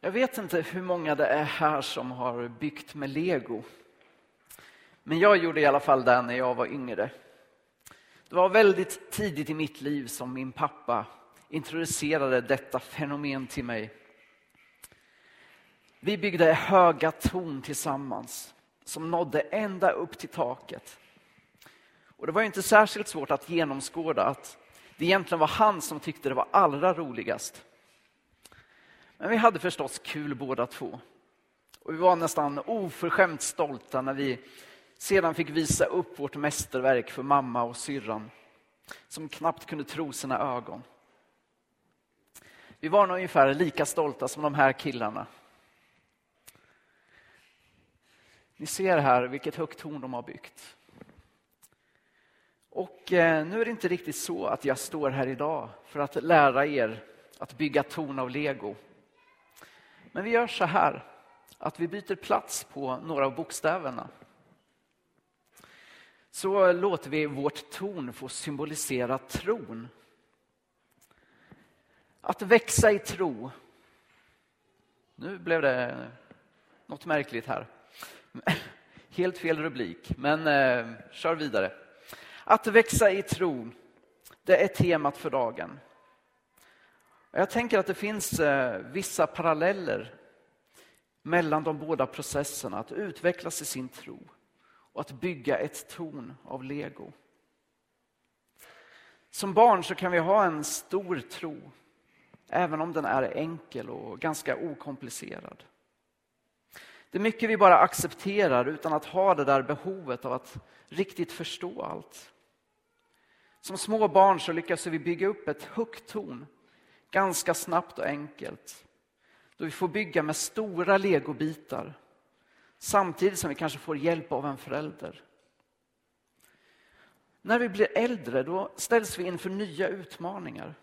Jag vet inte hur många det är här som har byggt med lego. Men jag gjorde i alla fall det när jag var yngre. Det var väldigt tidigt i mitt liv som min pappa introducerade detta fenomen till mig. Vi byggde höga torn tillsammans som nådde ända upp till taket. Och det var inte särskilt svårt att genomskåda att det egentligen var han som tyckte det var allra roligast. Men vi hade förstås kul båda två. Och vi var nästan oförskämt stolta när vi sedan fick visa upp vårt mästerverk för mamma och syrran som knappt kunde tro sina ögon. Vi var nog ungefär lika stolta som de här killarna. Ni ser här vilket högt torn de har byggt. Och eh, nu är det inte riktigt så att jag står här idag för att lära er att bygga torn av lego. Men vi gör så här, att vi byter plats på några av bokstäverna. Så låter vi vårt torn få symbolisera tron. Att växa i tro. Nu blev det något märkligt här. Helt fel rubrik, men eh, kör vidare. Att växa i tro, det är temat för dagen. Jag tänker att det finns eh, vissa paralleller mellan de båda processerna, att utvecklas i sin tro och att bygga ett torn av lego. Som barn så kan vi ha en stor tro, även om den är enkel och ganska okomplicerad. Det är mycket vi bara accepterar utan att ha det där behovet av att riktigt förstå allt. Som små barn så lyckas vi bygga upp ett högt torn ganska snabbt och enkelt. Då vi får bygga med stora legobitar samtidigt som vi kanske får hjälp av en förälder. När vi blir äldre då ställs vi inför nya utmaningar.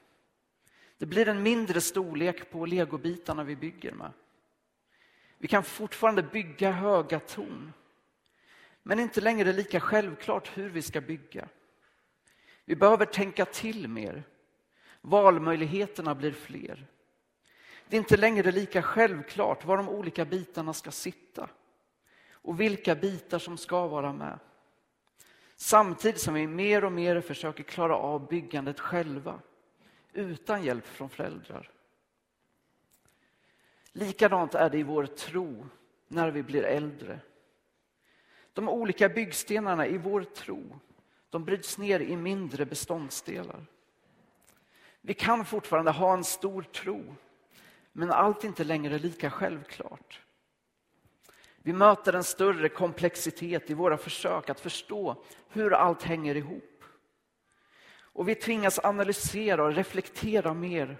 Det blir en mindre storlek på legobitarna vi bygger med. Vi kan fortfarande bygga höga torn men inte längre lika självklart hur vi ska bygga. Vi behöver tänka till mer. Valmöjligheterna blir fler. Det är inte längre lika självklart var de olika bitarna ska sitta och vilka bitar som ska vara med. Samtidigt som vi mer och mer försöker klara av byggandet själva utan hjälp från föräldrar. Likadant är det i vår tro när vi blir äldre. De olika byggstenarna i vår tro de bryts ner i mindre beståndsdelar. Vi kan fortfarande ha en stor tro, men allt är inte längre lika självklart. Vi möter en större komplexitet i våra försök att förstå hur allt hänger ihop. Och vi tvingas analysera och reflektera mer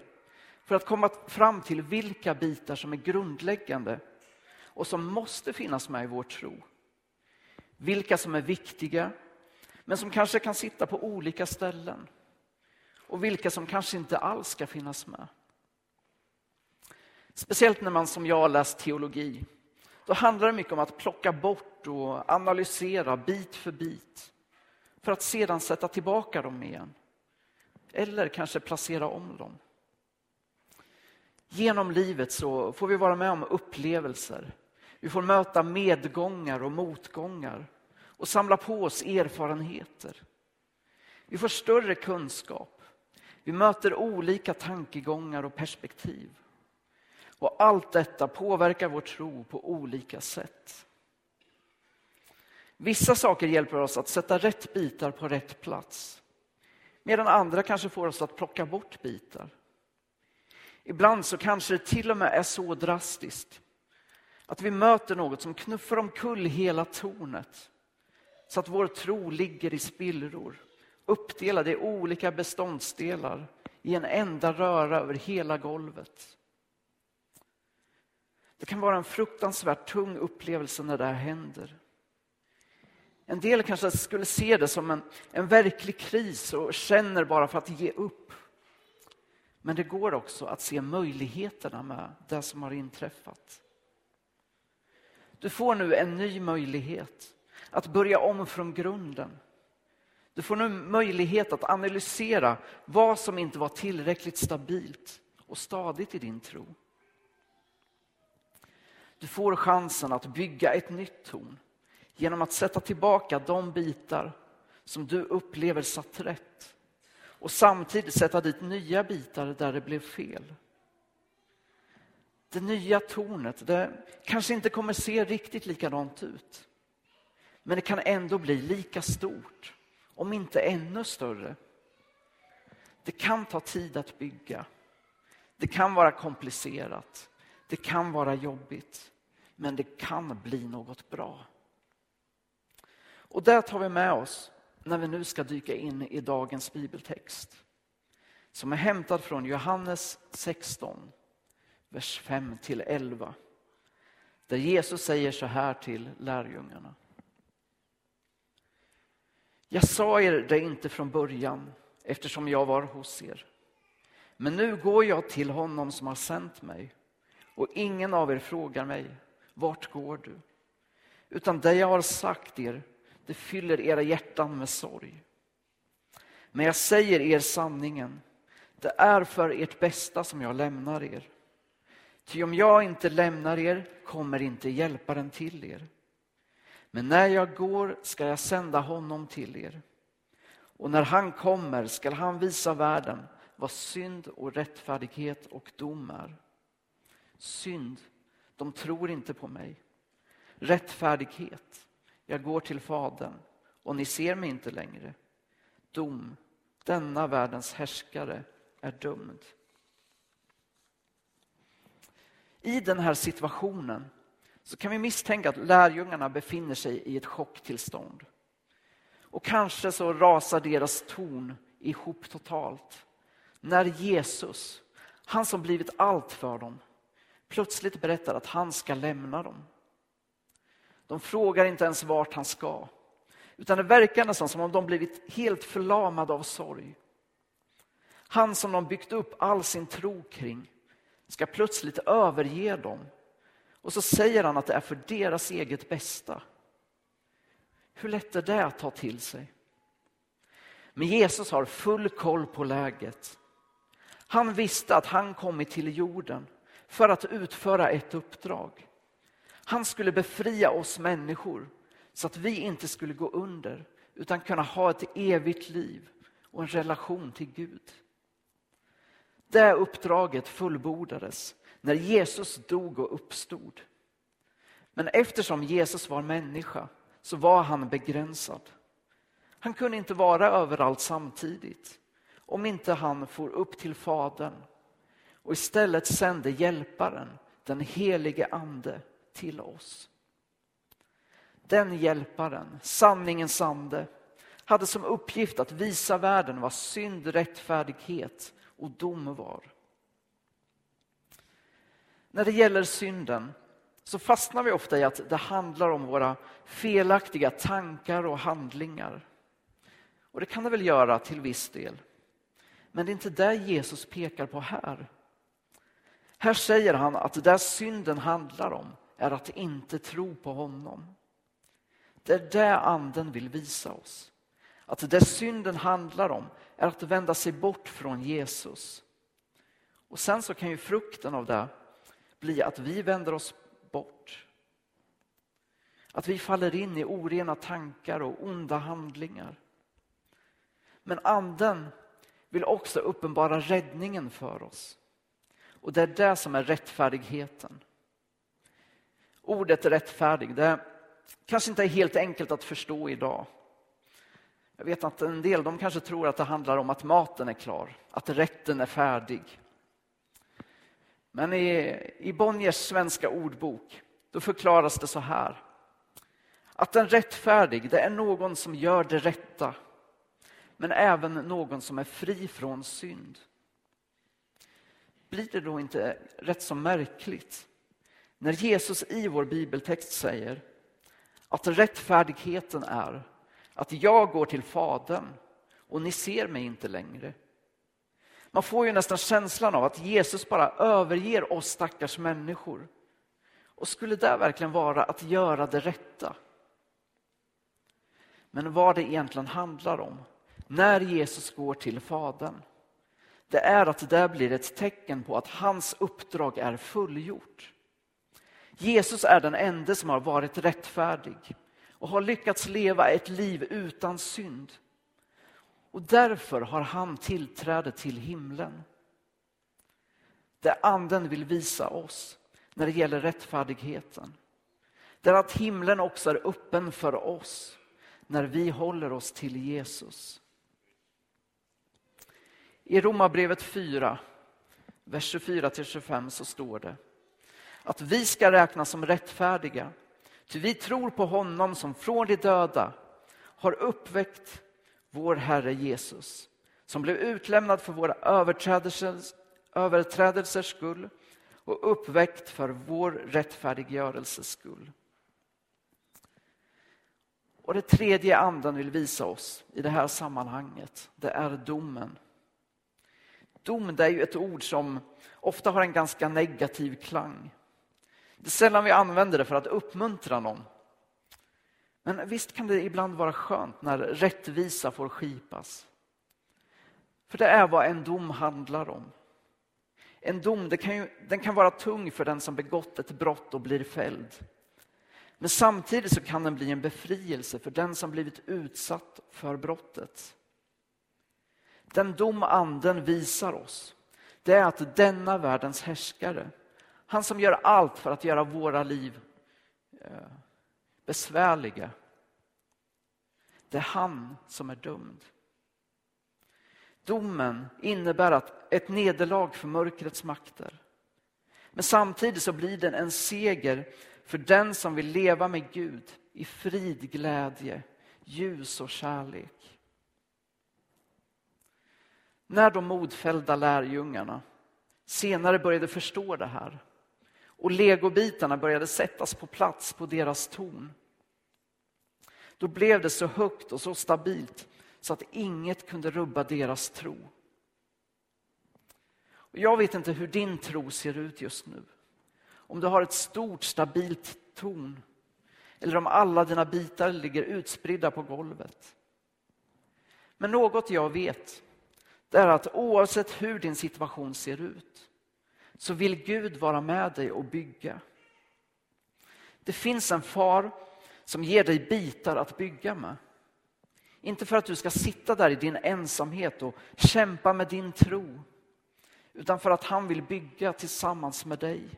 för att komma fram till vilka bitar som är grundläggande och som måste finnas med i vår tro. Vilka som är viktiga men som kanske kan sitta på olika ställen. Och vilka som kanske inte alls ska finnas med. Speciellt när man som jag läst teologi. Då handlar det mycket om att plocka bort och analysera bit för bit. För att sedan sätta tillbaka dem igen. Eller kanske placera om dem. Genom livet så får vi vara med om upplevelser. Vi får möta medgångar och motgångar och samla på oss erfarenheter. Vi får större kunskap. Vi möter olika tankegångar och perspektiv. Och allt detta påverkar vår tro på olika sätt. Vissa saker hjälper oss att sätta rätt bitar på rätt plats. Medan andra kanske får oss att plocka bort bitar. Ibland så kanske det till och med är så drastiskt att vi möter något som knuffar omkull hela tornet så att vår tro ligger i spillror, uppdelad i olika beståndsdelar i en enda röra över hela golvet. Det kan vara en fruktansvärt tung upplevelse när det här händer. En del kanske skulle se det som en, en verklig kris och känner bara för att ge upp. Men det går också att se möjligheterna med det som har inträffat. Du får nu en ny möjlighet att börja om från grunden. Du får nu möjlighet att analysera vad som inte var tillräckligt stabilt och stadigt i din tro. Du får chansen att bygga ett nytt torn genom att sätta tillbaka de bitar som du upplever satt rätt och samtidigt sätta dit nya bitar där det blev fel. Det nya tornet det kanske inte kommer se riktigt likadant ut. Men det kan ändå bli lika stort, om inte ännu större. Det kan ta tid att bygga. Det kan vara komplicerat. Det kan vara jobbigt. Men det kan bli något bra. Och det tar vi med oss när vi nu ska dyka in i dagens bibeltext. Som är hämtad från Johannes 16, vers 5-11. Där Jesus säger så här till lärjungarna. Jag sa er det inte från början eftersom jag var hos er. Men nu går jag till honom som har sänt mig och ingen av er frågar mig, vart går du? Utan det jag har sagt er, det fyller era hjärtan med sorg. Men jag säger er sanningen, det är för ert bästa som jag lämnar er. Ty om jag inte lämnar er kommer inte hjälparen till er. Men när jag går ska jag sända honom till er. Och när han kommer skall han visa världen vad synd och rättfärdighet och dom är. Synd, de tror inte på mig. Rättfärdighet, jag går till Fadern och ni ser mig inte längre. Dom, denna världens härskare är dömd. I den här situationen så kan vi misstänka att lärjungarna befinner sig i ett chocktillstånd. Och kanske så rasar deras ton ihop totalt. När Jesus, han som blivit allt för dem, plötsligt berättar att han ska lämna dem. De frågar inte ens vart han ska. Utan det verkar nästan som om de blivit helt förlamade av sorg. Han som de byggt upp all sin tro kring ska plötsligt överge dem. Och så säger han att det är för deras eget bästa. Hur lätt är det att ta till sig? Men Jesus har full koll på läget. Han visste att han kommit till jorden för att utföra ett uppdrag. Han skulle befria oss människor så att vi inte skulle gå under utan kunna ha ett evigt liv och en relation till Gud. Det uppdraget fullbordades när Jesus dog och uppstod. Men eftersom Jesus var människa så var han begränsad. Han kunde inte vara överallt samtidigt om inte han for upp till Fadern och istället sände Hjälparen, den helige Ande, till oss. Den Hjälparen, sanningens ande, hade som uppgift att visa världen vad synd, rättfärdighet och dom var. När det gäller synden så fastnar vi ofta i att det handlar om våra felaktiga tankar och handlingar. Och det kan det väl göra till viss del. Men det är inte det Jesus pekar på här. Här säger han att det synden handlar om är att inte tro på honom. Det är det anden vill visa oss. Att det synden handlar om är att vända sig bort från Jesus. Och sen så kan ju frukten av det bli att vi vänder oss bort. Att vi faller in i orena tankar och onda handlingar. Men anden vill också uppenbara räddningen för oss. Och det är det som är rättfärdigheten. Ordet rättfärdig, det kanske inte är helt enkelt att förstå idag. Jag vet att en del de kanske tror att det handlar om att maten är klar, att rätten är färdig. Men i, i Bonniers svenska ordbok då förklaras det så här. Att en rättfärdig, det är någon som gör det rätta men även någon som är fri från synd. Blir det då inte rätt så märkligt när Jesus i vår bibeltext säger att rättfärdigheten är att jag går till Fadern och ni ser mig inte längre. Man får ju nästan känslan av att Jesus bara överger oss stackars människor. Och skulle det verkligen vara att göra det rätta? Men vad det egentligen handlar om när Jesus går till Fadern, det är att det där blir ett tecken på att hans uppdrag är fullgjort. Jesus är den enda som har varit rättfärdig och har lyckats leva ett liv utan synd. Och därför har han tillträde till himlen. Det anden vill visa oss när det gäller rättfärdigheten. Det är att himlen också är öppen för oss när vi håller oss till Jesus. I Romarbrevet 4, vers 24-25 så står det att vi ska räknas som rättfärdiga. Ty vi tror på honom som från de döda har uppväckt vår Herre Jesus, som blev utlämnad för våra överträdelsers, överträdelsers skull och uppväckt för vår rättfärdiggörelses skull. Och det tredje anden vill visa oss i det här sammanhanget, det är domen. Dom det är ju ett ord som ofta har en ganska negativ klang. Det är sällan vi använder det för att uppmuntra någon. Men visst kan det ibland vara skönt när rättvisa får skipas. För det är vad en dom handlar om. En dom det kan ju, den kan vara tung för den som begått ett brott och blir fälld. Men samtidigt så kan den bli en befrielse för den som blivit utsatt för brottet. Den dom anden visar oss, det är att denna världens härskare, han som gör allt för att göra våra liv eh, besvärliga, det är han som är dömd. Domen innebär att ett nederlag för mörkrets makter. Men samtidigt så blir den en seger för den som vill leva med Gud i frid, glädje, ljus och kärlek. När de modfällda lärjungarna senare började förstå det här och legobitarna började sättas på plats på deras torn. Då blev det så högt och så stabilt så att inget kunde rubba deras tro. Och jag vet inte hur din tro ser ut just nu. Om du har ett stort stabilt torn eller om alla dina bitar ligger utspridda på golvet. Men något jag vet det är att oavsett hur din situation ser ut så vill Gud vara med dig och bygga. Det finns en far som ger dig bitar att bygga med. Inte för att du ska sitta där i din ensamhet och kämpa med din tro, utan för att han vill bygga tillsammans med dig.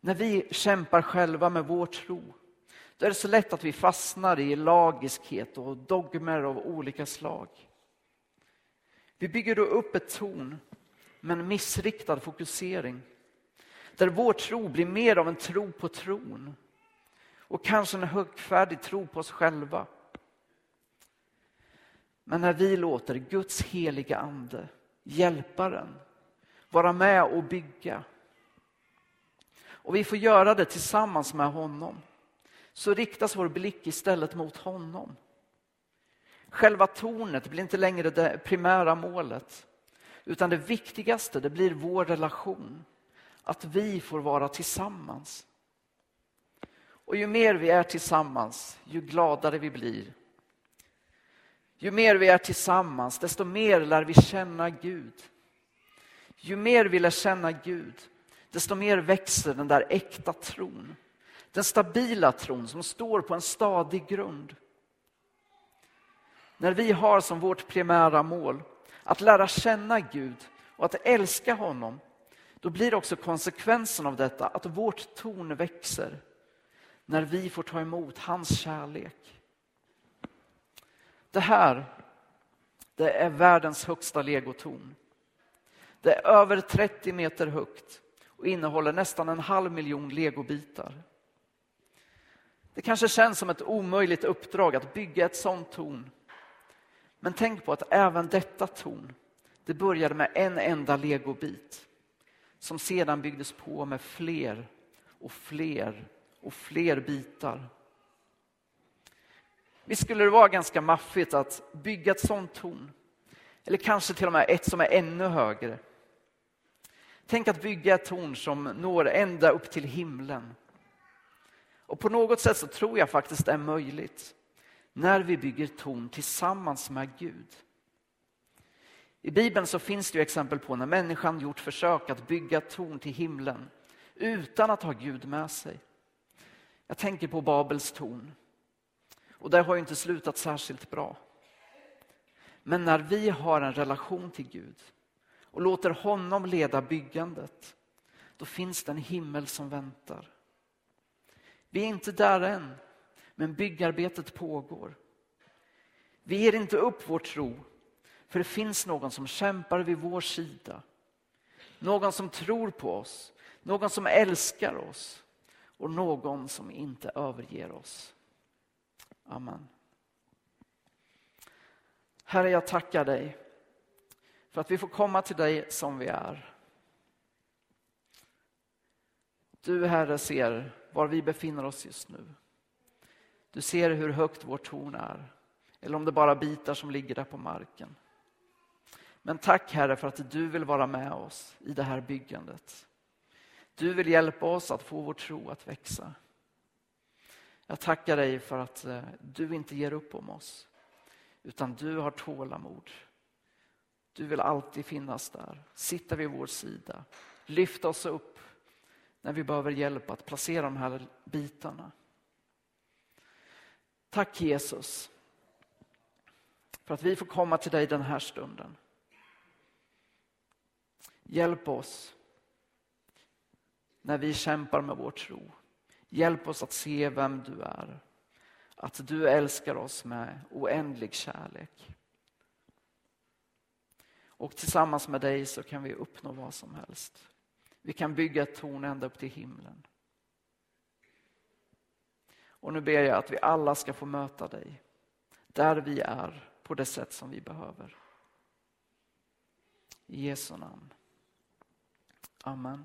När vi kämpar själva med vår tro, då är det så lätt att vi fastnar i lagiskhet och dogmer av olika slag. Vi bygger då upp ett torn med en missriktad fokusering. Där vår tro blir mer av en tro på tron och kanske en högfärdig tro på oss själva. Men när vi låter Guds heliga ande, hjälparen, vara med och bygga och vi får göra det tillsammans med honom så riktas vår blick istället mot honom. Själva tornet blir inte längre det primära målet utan det viktigaste det blir vår relation. Att vi får vara tillsammans. Och ju mer vi är tillsammans, ju gladare vi blir. Ju mer vi är tillsammans, desto mer lär vi känna Gud. Ju mer vi lär känna Gud, desto mer växer den där äkta tron. Den stabila tron som står på en stadig grund. När vi har som vårt primära mål att lära känna Gud och att älska honom, då blir också konsekvensen av detta att vårt torn växer när vi får ta emot hans kärlek. Det här, det är världens högsta legotorn. Det är över 30 meter högt och innehåller nästan en halv miljon legobitar. Det kanske känns som ett omöjligt uppdrag att bygga ett sånt torn men tänk på att även detta torn, det började med en enda legobit som sedan byggdes på med fler och fler och fler bitar. Visst skulle det vara ganska maffigt att bygga ett sånt torn? Eller kanske till och med ett som är ännu högre. Tänk att bygga ett torn som når ända upp till himlen. Och på något sätt så tror jag faktiskt det är möjligt när vi bygger torn tillsammans med Gud. I Bibeln så finns det ju exempel på när människan gjort försök att bygga torn till himlen utan att ha Gud med sig. Jag tänker på Babels torn. Och det har ju inte slutat särskilt bra. Men när vi har en relation till Gud och låter honom leda byggandet, då finns det en himmel som väntar. Vi är inte där än, men byggarbetet pågår. Vi ger inte upp vår tro, för det finns någon som kämpar vid vår sida. Någon som tror på oss, någon som älskar oss och någon som inte överger oss. Amen. Herre, jag tackar dig för att vi får komma till dig som vi är. Du, Herre, ser var vi befinner oss just nu. Du ser hur högt vårt torn är, eller om det bara bitar som ligger där på marken. Men tack Herre för att du vill vara med oss i det här byggandet. Du vill hjälpa oss att få vår tro att växa. Jag tackar dig för att eh, du inte ger upp om oss, utan du har tålamod. Du vill alltid finnas där, sitta vid vår sida, lyfta oss upp när vi behöver hjälp att placera de här bitarna. Tack Jesus för att vi får komma till dig den här stunden. Hjälp oss när vi kämpar med vår tro. Hjälp oss att se vem du är. Att du älskar oss med oändlig kärlek. Och tillsammans med dig så kan vi uppnå vad som helst. Vi kan bygga ett torn ända upp till himlen. Och nu ber jag att vi alla ska få möta dig där vi är på det sätt som vi behöver. I Jesu namn. Amen.